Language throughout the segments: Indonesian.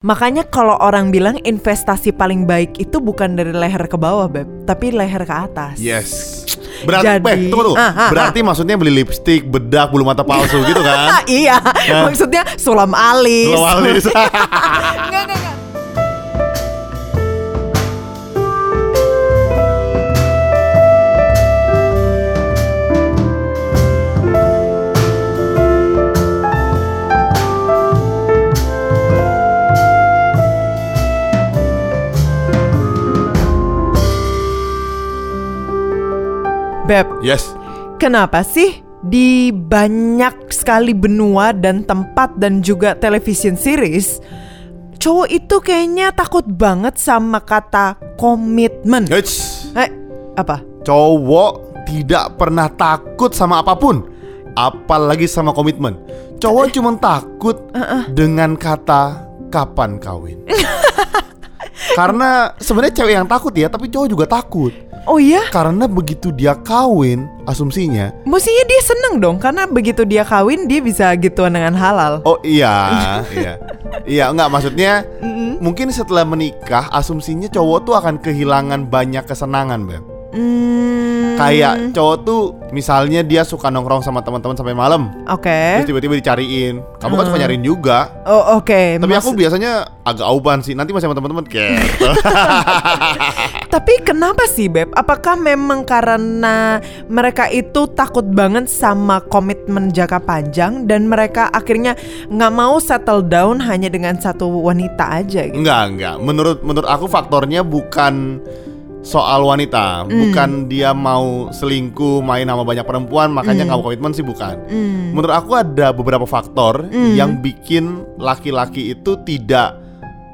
Makanya kalau orang bilang investasi paling baik itu bukan dari leher ke bawah, Beb, tapi leher ke atas. Yes. Berarti, Jadi- eh, tunggu, tunggu. Ah, ah, Berarti maksudnya beli lipstick, bedak, bulu mata palsu gitu kan? iya, maksudnya sulam alis. Lo alis. Enggak, enggak, enggak. Beb, yes. Kenapa sih di banyak sekali benua dan tempat dan juga television series cowok itu kayaknya takut banget sama kata komitmen. Eits. Eh, apa? Cowok tidak pernah takut sama apa pun, apalagi sama komitmen. Cowok cuma takut dengan kata kapan kawin. Karena sebenarnya cewek yang takut ya, tapi cowok juga takut. Oh iya, Karena begitu dia kawin, asumsinya, mestinya dia seneng dong karena begitu dia kawin dia bisa gituan dengan halal. oh iya, iya, iya, enggak maksudnya, mungkin setelah menikah, asumsinya cowok tuh akan kehilangan banyak kesenangan, beb. Hmm, Kayak cowok tuh, misalnya dia suka nongkrong sama teman-teman sampai malam, Oke. terus tiba-tiba dicariin, kamu kan suka nyariin juga. Oh oke. Tapi aku Maksud- biasanya agak auban sih, nanti masih sama teman-teman gitu. Tapi kenapa sih Beb? Apakah memang karena mereka itu takut banget sama komitmen jangka panjang dan mereka akhirnya nggak mau settle down hanya dengan satu wanita aja gitu? Enggak, enggak. Menurut menurut aku faktornya bukan soal wanita, Hmm. bukan dia mau selingkuh, main sama banyak perempuan, makanya Hmm. nggak mau komitmen sih bukan. Menurut aku ada beberapa faktor Hmm. yang bikin laki-laki itu tidak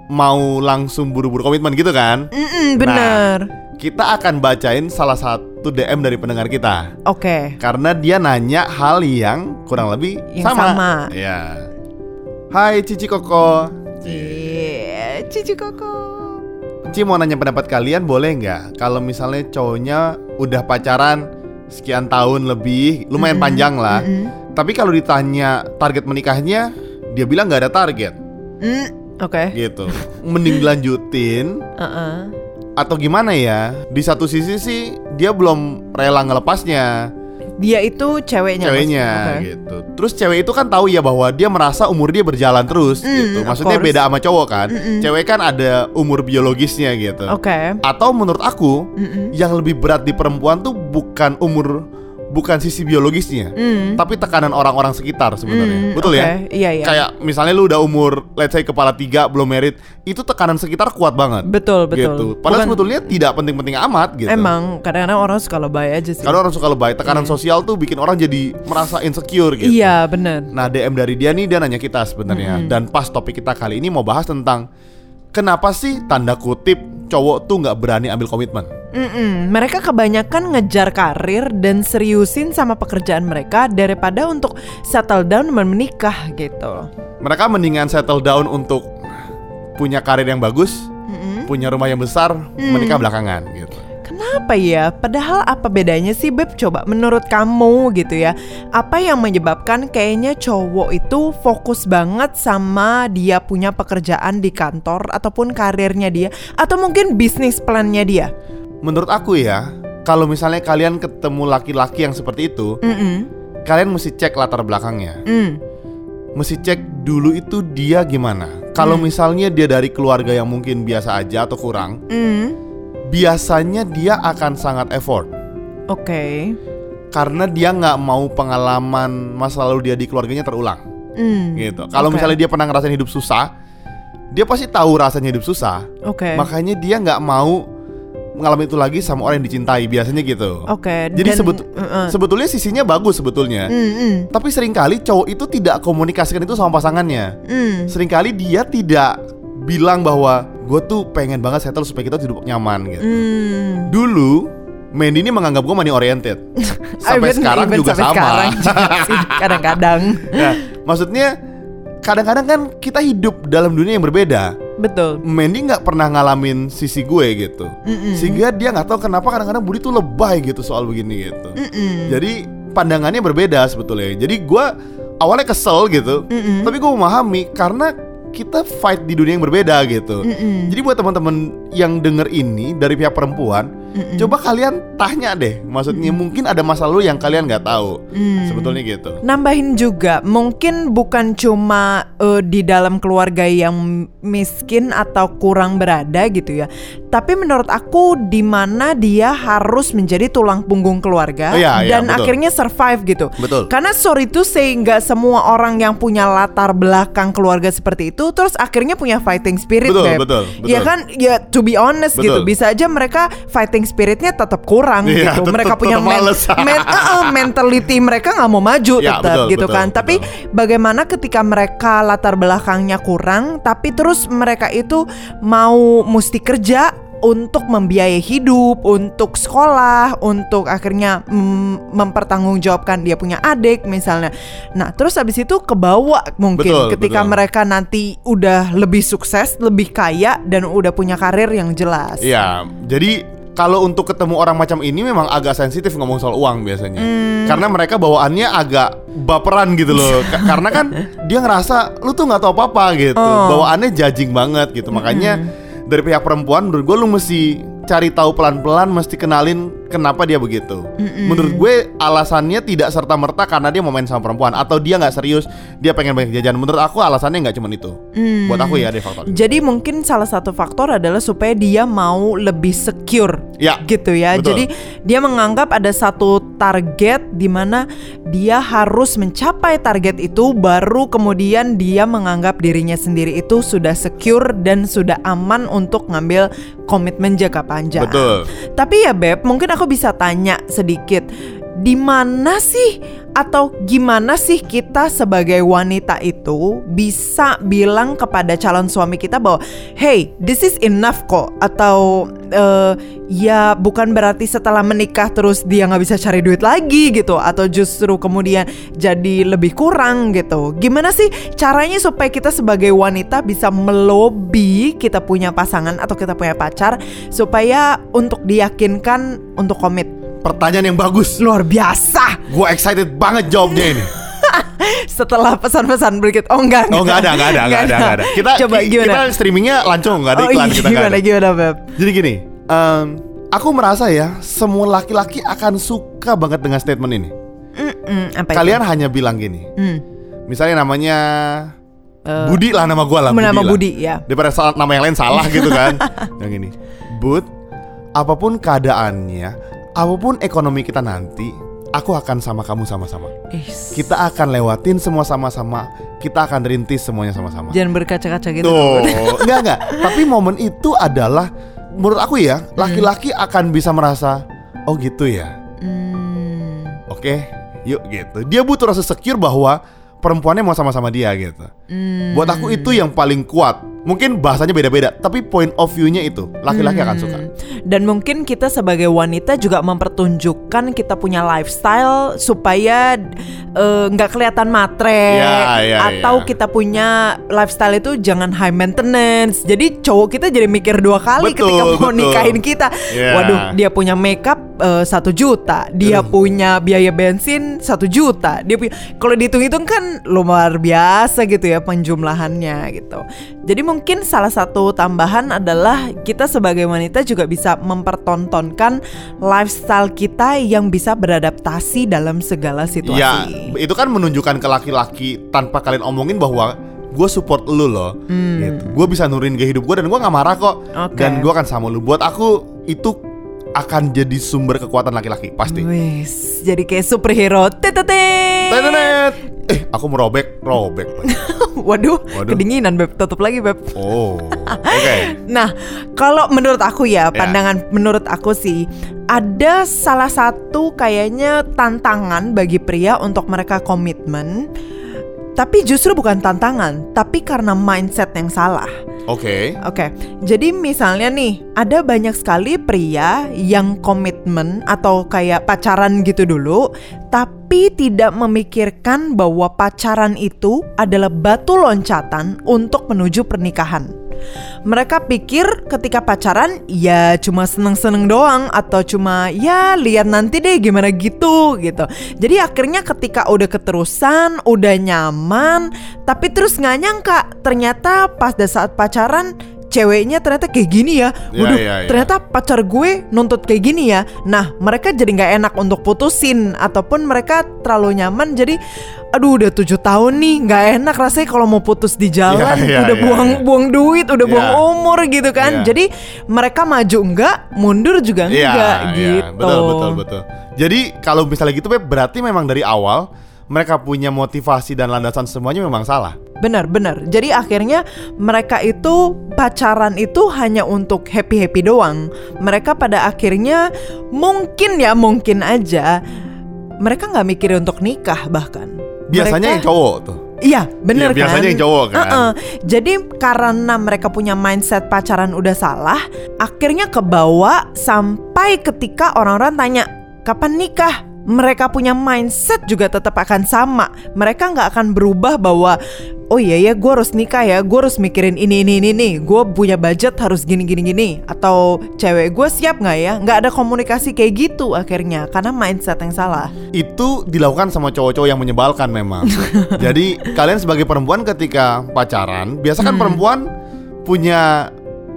mau langsung buru-buru komitmen gitu kan. Mm-mm, bener. Kita akan bacain salah satu DM dari pendengar kita. Oke. Karena dia nanya hal yang kurang lebih Yang sama. sama. Ya. Hai Cici Koko. Cici Koko. Ci mau nanya pendapat kalian boleh nggak kalau misalnya cowoknya udah pacaran sekian tahun lebih, lumayan panjang lah. Mm-mm. Tapi kalau ditanya target menikahnya, dia bilang nggak ada target Mm, Oke. gitu. Mending dilanjutin Uh-uh. atau gimana ya? Di satu sisi sih dia belum rela ngelepasnya Dia itu ceweknya. ceweknya. Oke. gitu. Terus cewek itu kan tahu ya bahwa dia merasa umur dia berjalan terus Mm, gitu. Maksudnya beda sama cowok kan. Mm-mm. Cewek kan ada umur biologisnya gitu. Oke. Atau menurut aku Mm-mm. yang lebih berat di perempuan tuh bukan umur bukan sisi biologisnya, Mm. tapi tekanan orang-orang sekitar sebenarnya. Mm, Betul oke. ya? Iya iya. Kayak misalnya lu udah umur let's say kepala tiga belum merit, itu tekanan sekitar kuat banget. betul betul. Gitu. Padahal Bukan- sebetulnya tidak penting-penting amat gitu. Emang kadang-kadang orang suka lebay aja sih. Karena orang suka lebay, tekanan Iya. sosial tuh bikin orang jadi merasa insecure gitu. Iya bener. Nah DM dari dia nih dia nanya kita sebenarnya dan pas topik kita kali ini mau bahas tentang kenapa sih tanda kutip cowok tuh nggak berani ambil komitmen. Mm-mm. Mereka kebanyakan ngejar karir dan seriusin sama pekerjaan mereka daripada untuk settle down dan menikah gitu. Mereka mendingan settle down untuk punya karir yang bagus, Mm-mm. punya rumah yang besar, menikah belakangan gitu. Kenapa ya? Padahal apa bedanya sih Beb? Coba menurut kamu gitu ya Apa yang menyebabkan kayaknya cowok itu fokus banget sama dia punya pekerjaan di kantor Ataupun karirnya dia Atau mungkin bisnis plannya dia Menurut aku ya, kalau misalnya kalian ketemu laki-laki yang seperti itu, Mm-mm. kalian mesti cek latar belakangnya. Mm. Mesti cek dulu itu dia gimana. Kalau misalnya dia dari keluarga yang mungkin biasa aja atau kurang, Mm. biasanya dia akan sangat effort. Oke karena dia nggak mau pengalaman masa lalu dia di keluarganya terulang Mm. gitu. Kalau Oke. misalnya dia pernah ngerasain hidup susah, dia pasti tahu rasanya hidup susah. Oke Makanya dia nggak mau mengalami itu lagi sama orang yang dicintai biasanya gitu. Oke Jadi dan- sebet- uh-uh. sebetulnya sisinya bagus sebetulnya. Mm-mm. Tapi sering kali cowok itu tidak komunikasikan itu sama pasangannya. Mm. Seringkali dia tidak bilang bahwa gue tuh pengen banget settle supaya kita hidup nyaman gitu. Mm. Dulu Mandy ini menganggap gue money oriented. Sampai Even- sekarang even juga sampai sama. sekarang Kadang-kadang Nah, maksudnya kadang-kadang kan kita hidup dalam dunia yang berbeda. Betul Mandy nggak pernah ngalamin sisi gue gitu, Mm-mm. sehingga dia nggak tahu kenapa kadang-kadang Budi tuh lebay gitu soal begini gitu. Mm-mm. Jadi pandangannya berbeda sebetulnya. Jadi gue awalnya kesel gitu, Mm-mm. tapi gue memahami karena kita fight di dunia yang berbeda gitu. Jadi buat teman-teman yang denger ini dari pihak perempuan, coba kalian tanya deh. Maksudnya mungkin ada masa lalu yang kalian nggak tahu. Mm. Sebetulnya gitu. Nambahin juga, mungkin bukan cuma eh, di dalam keluarga yang miskin atau kurang berada gitu ya. Tapi menurut aku di mana dia harus menjadi tulang punggung keluarga Oh, iya, iya, dan betul. akhirnya survive gitu. Betul. Karena sorry itu sehingga semua orang yang punya latar belakang keluarga seperti itu terus akhirnya punya fighting spirit, Betul, betul, betul. Ya kan, ya to be honest gitu, Betul. bisa aja mereka fighting spiritnya tetap kurang Iya, gitu. tetep- Mereka punya men- men- eh, mentality mereka nggak mau maju Ya, tetap betul, gitu betul, kan. Tapi betul. bagaimana ketika mereka latar belakangnya kurang, tapi terus mereka itu mau mesti kerja untuk membiayai hidup, untuk sekolah, untuk akhirnya mm, mempertanggungjawabkan dia punya adik misalnya. Nah, terus habis itu kebawa mungkin Betul, ketika betul. mereka nanti udah lebih sukses, lebih kaya dan udah punya karir yang jelas. Iya, jadi kalau untuk ketemu orang macam ini memang agak sensitif ngomong soal uang biasanya. Hmm. Karena mereka bawaannya agak baperan gitu loh. Ka- karena kan dia ngerasa lu tuh nggak tahu apa-apa gitu. Oh. Bawaannya judging banget gitu. Makanya dari pihak perempuan menurut gue lu mesti cari tahu pelan-pelan mesti kenalin kenapa dia begitu. Menurut gue alasannya tidak serta merta karena dia mau main sama perempuan atau dia nggak serius dia pengen banyak jajan. Menurut aku alasannya nggak cuma itu. Buat aku ya ada faktor. Jadi mungkin salah satu faktor adalah supaya dia mau lebih secure Ya, gitu ya. betul. Jadi dia menganggap ada satu target di mana dia harus mencapai target itu baru kemudian dia menganggap dirinya sendiri itu sudah secure dan sudah aman untuk ngambil komitmen jangka panjang. Betul. Tapi ya Beb, mungkin aku bisa tanya sedikit. Di mana sih atau gimana sih kita sebagai wanita itu bisa bilang kepada calon suami kita bahwa hey, this is enough kok atau eh, ya bukan berarti setelah menikah terus dia nggak bisa cari duit lagi gitu atau justru kemudian jadi lebih kurang gitu. Gimana sih caranya supaya kita sebagai wanita bisa melobi kita punya pasangan atau kita punya pacar supaya untuk diyakinkan untuk komit? Pertanyaan yang bagus. Luar biasa. Gue excited banget jawabnya ini. Setelah pesan-pesan berikut. Oh enggak. Oh nggak ada, nggak ada, nggak ada, ada. Kita Coba gimana? kita streamingnya lancung, nggak ada oh, iklan iya, kita gimana ada. gimana Beb? Jadi gini, em, aku merasa ya semua laki-laki akan suka banget dengan statement ini. Mm, apa itu? Kalian hanya bilang gini, Hmm. misalnya namanya Budi lah nama gue lah. Nama lah. Budi, ya. Daripada salah, nama yang lain salah gitu kan. yang ini, Bud, apa pun keadaannya, apa pun ekonomi kita nanti, aku akan sama kamu sama-sama. Is. Kita akan lewatin semua sama-sama. Kita akan rintis semuanya sama-sama. Jangan berkaca-kaca gitu. Tuh, enggak enggak. Tapi momen itu adalah menurut aku ya, laki-laki akan bisa merasa, oh gitu ya. Hmm. Oke, yuk gitu. Dia butuh rasa secure bahwa perempuannya mau sama-sama dia gitu. Hmm. Buat aku itu yang paling kuat. Mungkin bahasanya beda-beda, tapi point of view-nya itu laki-laki akan suka. Hmm. Dan mungkin kita sebagai wanita juga mempertunjukkan kita punya lifestyle supaya eh, nggak kelihatan matre Ya, ya, atau ya. kita punya lifestyle itu jangan high maintenance. Jadi cowok kita jadi mikir dua kali Betul, ketika mau betul. nikahin kita. Ya. Waduh, dia punya makeup eh, satu juta, dia punya biaya bensin satu juta, dia punya kalau dihitung-hitung kan luar biasa gitu ya penjumlahannya gitu. Jadi mungkin salah satu tambahan adalah kita sebagai wanita juga bisa mempertontonkan lifestyle kita yang bisa beradaptasi dalam segala situasi. Ya, itu kan menunjukkan ke laki-laki tanpa kalian omongin bahwa gue support lu loh, gitu. Gue bisa nurin ke hidup gue dan gue nggak marah kok. Hmm. Oke. Dan gue akan sama lu. Buat aku itu akan jadi sumber kekuatan laki-laki pasti. Wis, jadi kayak superhero. Tetetet. Eh, aku merobek, robek. Waduh, Waduh. kedinginan beb, tutup lagi beb. Oh, oke. Nah, kalau menurut aku ya, Ya. pandangan menurut aku sih ada salah satu kayaknya tantangan bagi pria untuk mereka komitmen. Tapi justru bukan tantangan, tapi karena mindset yang salah. Oke. Oke, jadi misalnya nih, ada banyak sekali pria yang komitmen atau kayak pacaran gitu dulu, tapi tidak memikirkan bahwa pacaran itu adalah batu loncatan untuk menuju pernikahan. Mereka pikir ketika pacaran ya cuma seneng-seneng doang atau cuma ya lihat nanti deh gimana gitu gitu. Jadi akhirnya ketika udah keterusan, udah nyaman, tapi terus nggak nyangka ternyata pas saat pacaran ceweknya ternyata kayak gini ya. Ya, Waduh, ya, ya. ternyata pacar gue nuntut kayak gini ya. Nah, mereka jadi nggak enak untuk putusin ataupun mereka terlalu nyaman jadi aduh udah tujuh tahun nih nggak enak rasanya kalau mau putus di jalan Ya, ya, udah ya, buang ya. buang duit udah Ya. buang umur gitu kan Ya. jadi mereka maju enggak mundur juga Iya, enggak iya, gitu betul betul betul. Jadi kalau misalnya gitu Beb, berarti memang dari awal mereka punya motivasi dan landasan semuanya memang salah. Benar, benar. Jadi akhirnya mereka itu pacaran itu hanya untuk happy-happy doang. Mereka pada akhirnya mungkin ya mungkin aja mereka nggak mikir untuk nikah bahkan. Biasanya yang Mereka- cowok tuh. Iya, bener Iya, biasanya kan? yang cowok kan. Uh-uh. Jadi karena mereka punya mindset pacaran udah salah, akhirnya kebawa sampai ketika orang-orang tanya kapan nikah. Mereka punya mindset juga tetap akan sama. Mereka nggak akan berubah bahwa oh iya ya gue harus nikah ya, gue harus mikirin ini ini ini nih. Gue punya budget harus gini gini gini. Atau cewek gue siap nggak ya? Nggak ada komunikasi kayak gitu akhirnya karena mindset yang salah. Itu dilakukan sama cowok-cowok yang menyebalkan memang. Jadi kalian sebagai perempuan ketika pacaran, biasa kan Hmm. perempuan punya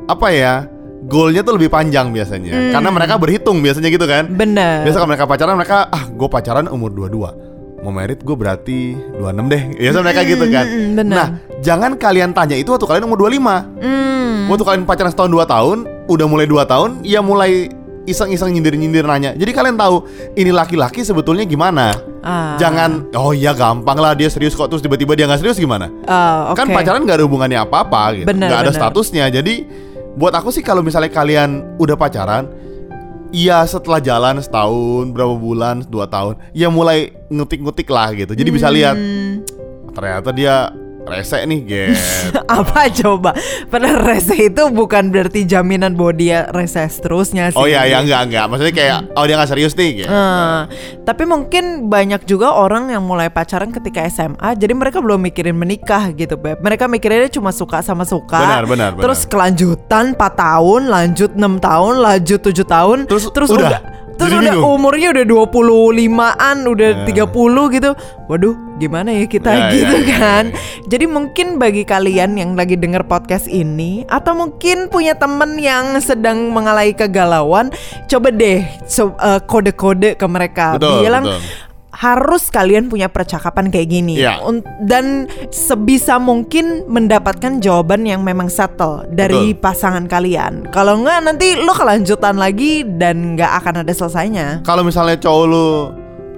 apa ya? Goalnya tuh lebih panjang biasanya. Hmm. Karena mereka berhitung biasanya gitu kan. Bener. Biasa kalau mereka pacaran mereka ah gue pacaran umur 22 Mau merit gue berarti 26 deh Biasa mereka gitu kan mm, mm, benar. Nah jangan kalian tanya itu waktu kalian umur 25 Hmm. Waktu kalian pacaran setahun 2 tahun Udah mulai 2 tahun Ya mulai iseng-iseng nyindir-nyindir nanya Jadi kalian tahu Ini laki-laki sebetulnya gimana Ah. Jangan Oh iya gampang lah dia serius kok Terus tiba-tiba dia gak serius gimana Ah, Kan oke. pacaran gak ada hubungannya apa-apa gitu Bener, Gak ada bener. statusnya Jadi buat aku sih kalau misalnya kalian udah pacaran Iya setelah jalan setahun, berapa bulan, dua tahun Ya mulai ngutik-ngutik lah gitu. Jadi bisa lihat Hmm, Ternyata dia rese nih gitu apa coba? Padahal rese itu bukan berarti jaminan bahwa dia rese seterusnya sih. Oh iya ya enggak enggak Maksudnya kayak Oh dia gak serius nih gitu. Eh, tapi mungkin banyak juga orang yang mulai pacaran ketika SMA, jadi mereka belum mikirin menikah gitu, Beb. Mereka mikirnya cuma suka sama suka. Benar, benar, benar. Terus kelanjutan 4 tahun, lanjut 6 tahun, lanjut 7 tahun, Terus udah. Terus Jadi udah bingung. umurnya udah 25-an, udah Ya. 30 gitu. Waduh, gimana ya kita Ya, ya, gitu ya, kan. ya, Jadi mungkin bagi kalian yang lagi denger podcast ini atau mungkin punya temen yang sedang mengalami kegalauan, coba deh so- eh, kode-kode ke mereka. Betul, Bilang betul. Harus kalian punya percakapan kayak gini. Un- dan sebisa mungkin mendapatkan jawaban yang memang settle dari Betul. pasangan kalian. Kalau enggak nanti lo kelanjutan lagi dan nggak akan ada selesainya. Kalau misalnya cowok lu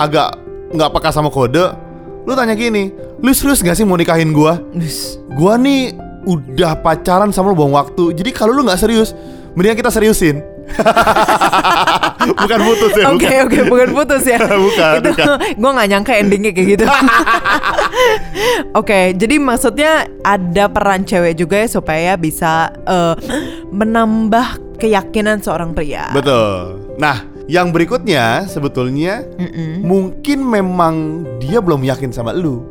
agak nggak peka sama kode Lu tanya gini Lu serius gak sih mau nikahin gua? Us. Gua nih udah pacaran sama lu buang waktu Jadi kalau lu nggak serius Mendingan kita seriusin Bukan putus ya Oke bukan. oke bukan putus ya. Bukan, Itu gue nggak nyangka endingnya kayak gitu. Oke, jadi maksudnya ada peran cewek juga ya supaya bisa eh, menambah keyakinan seorang pria. Betul Nah yang berikutnya sebetulnya Mm-mm. Mungkin memang dia belum yakin sama lu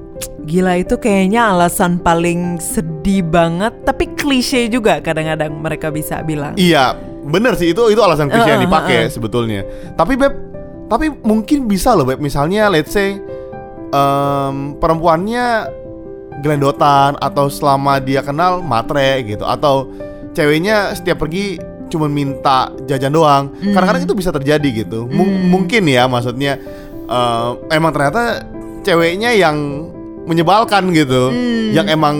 Gila itu kayaknya alasan paling sedih banget, tapi klise juga kadang-kadang mereka bisa bilang. Iya bener sih itu itu alasan yang Uh, uh, dipakai uh. sebetulnya Tapi Beb Tapi mungkin bisa loh Beb Misalnya let's say em, Perempuannya Gelendotan Atau selama dia kenal matre gitu Atau ceweknya setiap pergi cuma minta jajan doang Hmm. Kadang-kadang itu bisa terjadi gitu Mu- Hmm. Mungkin ya maksudnya em, Emang ternyata ceweknya yang menyebalkan gitu Hmm. Yang emang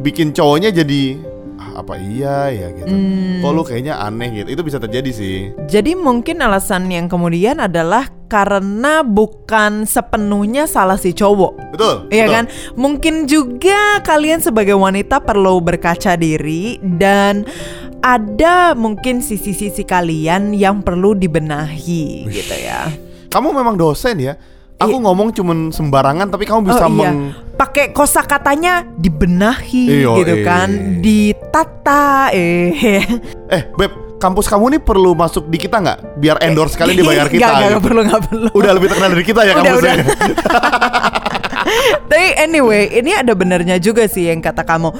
bikin cowoknya jadi "Ah, apa iya ya gitu Hmm. kok lu kayaknya aneh gitu itu bisa terjadi sih Jadi mungkin alasan yang kemudian adalah karena bukan sepenuhnya salah si cowok. betul Iya betul. kan? Mungkin juga kalian sebagai wanita perlu berkaca diri dan ada mungkin sisi-sisi kalian yang perlu dibenahi gitu ya. kamu memang dosen ya aku Iya. ngomong cuman sembarangan tapi kamu bisa oh iya, meng pakai kosakatanya dibenahi Iyo, gitu eh. kan, ditata eh. eh beb kampus kamu nih perlu masuk di kita nggak biar endorse kalian dibayar kita Gak, gak, gitu. perlu, gak perlu. udah lebih terkenal dari kita ya Udah, kampusnya udah. Tapi anyway, ini ada benernya juga sih yang kata kamu.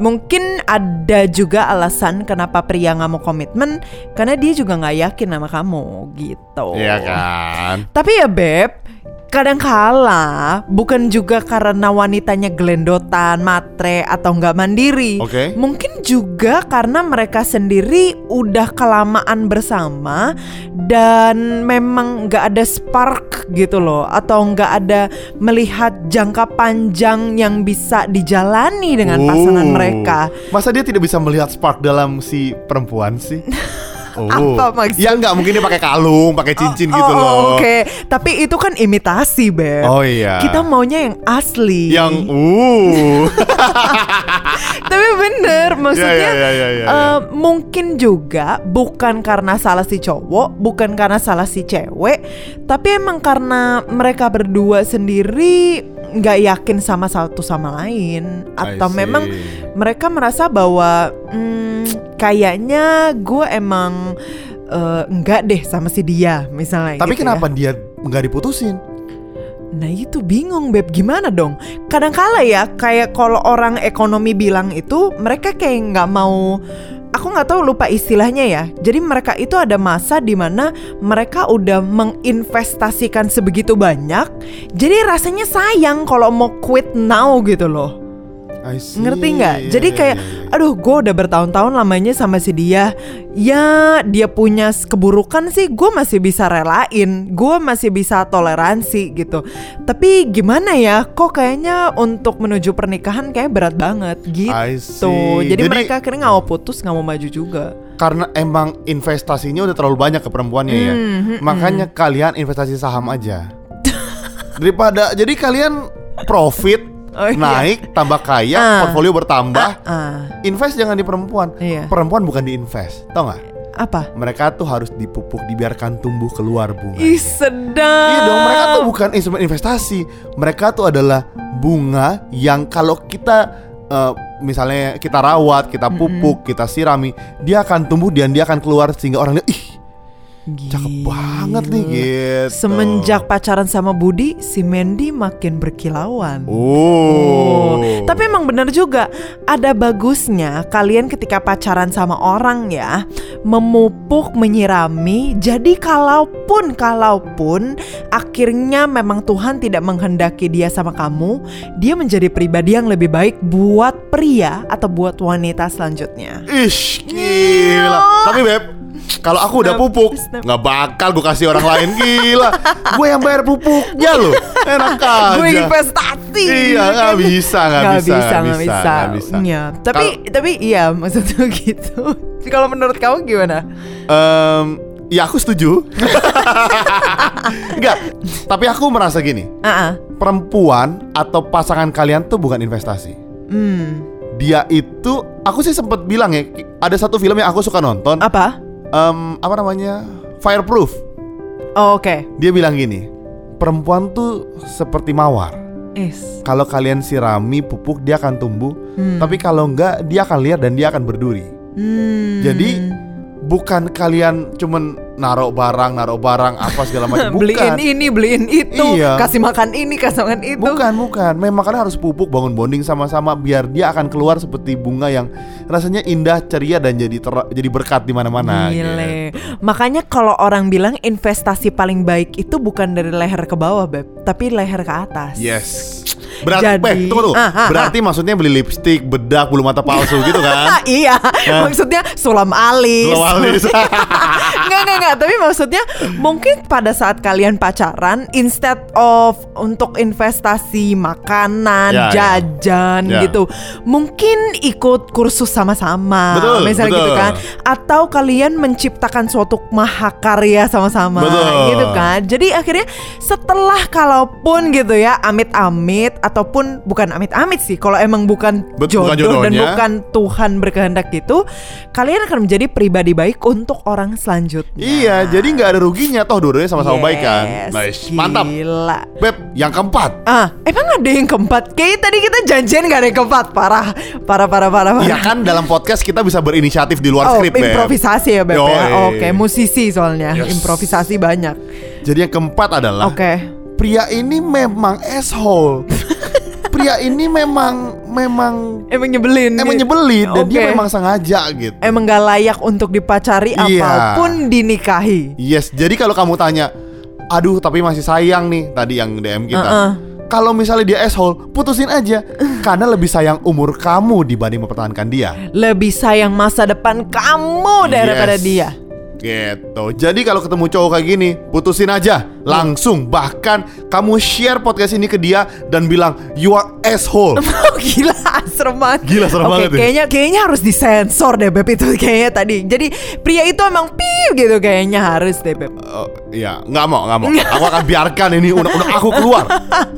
Mungkin ada juga alasan kenapa pria nggak mau komitmen karena dia juga nggak yakin sama kamu gitu. Iya kan? Tapi ya beb, kadangkala bukan juga karena wanitanya gelendotan, matre atau nggak mandiri. Oke. Mungkin juga karena mereka sendiri udah kelamaan bersama dan memang nggak ada spark gitu loh, atau nggak ada melihat jangka panjang yang bisa dijalani dengan pasangan Oh. mereka. Masa dia tidak bisa melihat spark dalam si perempuan sih? Oh. Apa maksudnya? Ya nggak mungkin dia pakai kalung, pakai cincin Oh, gitu oh, loh. Oke, tapi itu kan imitasi, beb. Oh iya. Kita maunya yang asli. yang uh. Tapi bener, maksudnya Ya, ya, ya, ya, ya, eh, mungkin juga bukan karena salah si cowok, bukan karena salah si cewek, tapi emang karena mereka berdua sendiri nggak yakin sama satu sama lain, atau memang mereka merasa bahwa hmm, kayaknya gue emang eh, enggak deh sama si dia, misalnya. Tapi gitu ya. kenapa dia nggak diputusin? Nah itu bingung beb gimana dong Kadangkala ya kayak kalau orang ekonomi bilang itu Mereka kayak nggak mau Aku nggak tahu lupa istilahnya ya Jadi mereka itu ada masa di mana Mereka udah menginvestasikan sebegitu banyak Jadi rasanya sayang kalau mau quit now gitu loh see. Ngerti nggak? Iya, Jadi iya, kayak, iya, iya. aduh, gue udah bertahun-tahun lamanya sama si dia. Ya, dia punya keburukan sih, gue masih bisa relain, gue masih bisa toleransi gitu. Tapi gimana ya? Kok kayaknya untuk menuju pernikahan kayak berat banget gitu. Jadi, Jadi- mereka akhirnya nggak mau putus, nggak mau maju juga. karena emang investasinya udah terlalu banyak ke perempuannya ya. Hmm, hmm. Makanya kalian investasi saham aja. Daripada jadi kalian profit Oh, iya. naik, tambah kaya, Ah. portfolio bertambah. Ah, Invest jangan di perempuan. Iya. Perempuan bukan diinvest, tau nggak? apa? Mereka tuh harus dipupuk, dibiarkan tumbuh keluar bunga. Ih sedap. Iya dong, mereka tuh bukan instrumen investasi. Mereka tuh adalah bunga yang kalau kita eh, misalnya kita rawat, kita pupuk, kita sirami, dia akan tumbuh dan dia akan keluar sehingga orang lihat, ih, cakep banget nih gitu. Semenjak pacaran sama Budi, si Mandy makin berkilauan. Oh. Tapi emang bener juga Ada bagusnya kalian ketika pacaran sama orang ya Memupuk, menyirami Jadi kalaupun, kalaupun Akhirnya memang Tuhan tidak menghendaki dia sama kamu Dia menjadi pribadi yang lebih baik Buat pria atau buat wanita selanjutnya Ish, gila. Tapi beb, kalau aku udah pupuk, nggak bakal gue kasih orang lain gila. Gue yang bayar pupuknya loh, enak aja. Gue investasi Iya, nggak bisa, nggak bisa, bisa, nggak nggak bisa, bisa. nggak bisa. Iya, tapi tapi iya maksudnya gitu. Kalau menurut kamu gimana? Em, ya aku setuju. Enggak, tapi aku merasa gini, Ah, ah. perempuan atau pasangan kalian tuh bukan investasi. Hmm, Dia itu, aku sih sempet bilang ya, ada satu film yang aku suka nonton, apa? Em, apa namanya, Fireproof. Oh, Oke. Dia bilang gini, perempuan tuh seperti mawar. Is. Kalau kalian sirami pupuk dia akan tumbuh, Hmm. tapi kalau enggak dia akan liar dan dia akan berduri. Hmm. Jadi bukan kalian cuman naruh barang, naruh barang apa segala macam. Bukan. beliin ini, beliin itu, Iya. kasih makan ini, kasih makan itu. Bukan, bukan. Memang kalian harus pupuk, bangun bonding sama-sama biar dia akan keluar seperti bunga yang rasanya indah, ceria dan jadi ter- jadi berkat di mana-mana. Gitu. Makanya kalau orang bilang investasi paling baik itu bukan dari leher ke bawah, Beb, tapi leher ke atas. Yes. Berarti, Jadi- eh, tunggu tuh. Ah, ah, Berarti maksudnya beli lipstick, bedak, bulu mata palsu gitu Ah, kan? iya, maksudnya sulam alis. Belum alis. Nggak, nggak, nggak. Tapi maksudnya mungkin pada saat kalian pacaran, instead of untuk investasi makanan, Ya, ya. jajan Ya. gitu, mungkin ikut kursus sama-sama, Betul, misalnya betul. gitu kan? Atau kalian menciptakan suatu mahakarya sama-sama, Betul. gitu kan? Jadi akhirnya setelah kalaupun gitu ya, amit-amit ataupun bukan amit-amit sih, kalau emang bukan Bet- jodoh bukan dan jodohnya. bukan Tuhan berkehendak gitu, kalian akan menjadi pribadi baik untuk orang selanjutnya. Iya, jadi nggak ada ruginya toh dua-duanya sama-sama baik kan. Yes, Nice, mantap. Gila. Beb, yang keempat. Ah, emang ada yang keempat? Kayaknya tadi kita janjian gak ada yang keempat. Parah, parah, parah, parah. parah. Iya kan dalam podcast kita bisa berinisiatif di luar Oh, skrip, Beb. improvisasi ya, Beb ya. Oke, musisi soalnya. Yes. Improvisasi banyak. Jadi yang keempat adalah Oke. pria ini memang asshole. Pria ini memang memang Emang nyebelin. emang gitu. nyebelin dan dia memang sengaja gitu. Emang gak layak untuk dipacari Iya. apa pun dinikahi. Yes, jadi kalau kamu tanya, aduh tapi masih sayang nih tadi yang DM kita. Uh-uh. Kalau misalnya dia asshole, putusin aja. Karena lebih sayang umur kamu dibanding mempertahankan dia. Lebih sayang masa depan kamu daripada Yes. dia. Gitu. Jadi kalau ketemu cowok kayak gini, putusin aja langsung. Bahkan kamu share podcast ini ke dia dan bilang you are asshole. Oh gila serem banget Gila, serem Oke, banget ya. kayaknya kayaknya harus disensor deh Beb itu kayaknya tadi Jadi pria itu emang piu gitu kayaknya harus deh Beb Oh, ya, nggak mau, nggak mau. Aku akan biarkan ini unek-unek aku keluar.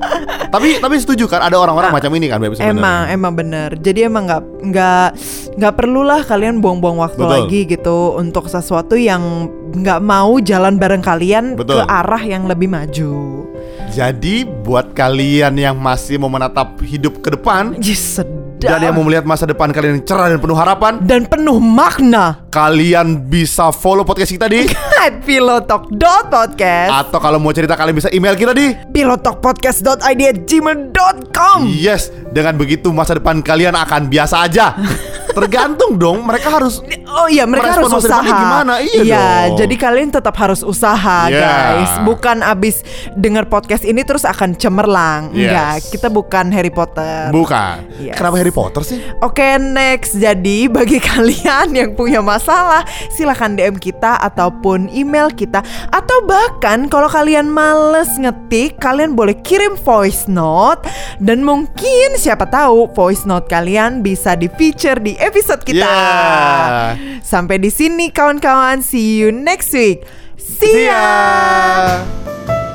tapi tapi setuju kan ada orang-orang macam ini kan, Beb sebenarnya. Emang emang bener Jadi emang nggak nggak nggak perlulah kalian buang-buang waktu Betul. lagi gitu Untuk sesuatu yang nggak mau jalan bareng kalian Betul. Ke arah yang lebih maju. Jadi buat kalian yang masih mau menatap hidup ke depan Yes, sedap. dan yang mau melihat masa depan kalian yang cerah dan penuh harapan, Dan penuh makna. kalian bisa follow podcast kita di At pilotalk.podcast atau kalau mau cerita kalian bisa email kita di pilotalkpodcast.id at gmail.com Yes, dengan begitu masa depan kalian akan biasa aja. Tergantung dong, mereka harus Oh iya mereka harus usaha gimana? Iya dong. jadi kalian tetap harus usaha Yeah. guys Bukan abis denger podcast ini terus akan cemerlang Yes. Enggak, kita bukan Harry Potter bukan. Yes. Kenapa Harry Potter sih? Oke next Jadi bagi kalian yang punya masalah Silahkan DM kita Ataupun email kita Atau bahkan kalau kalian males ngetik Kalian boleh kirim voice note Dan mungkin siapa tahu Voice note kalian bisa di feature di episode kita Yeah. Sampai di sini kawan-kawan See you next week See See ya ya.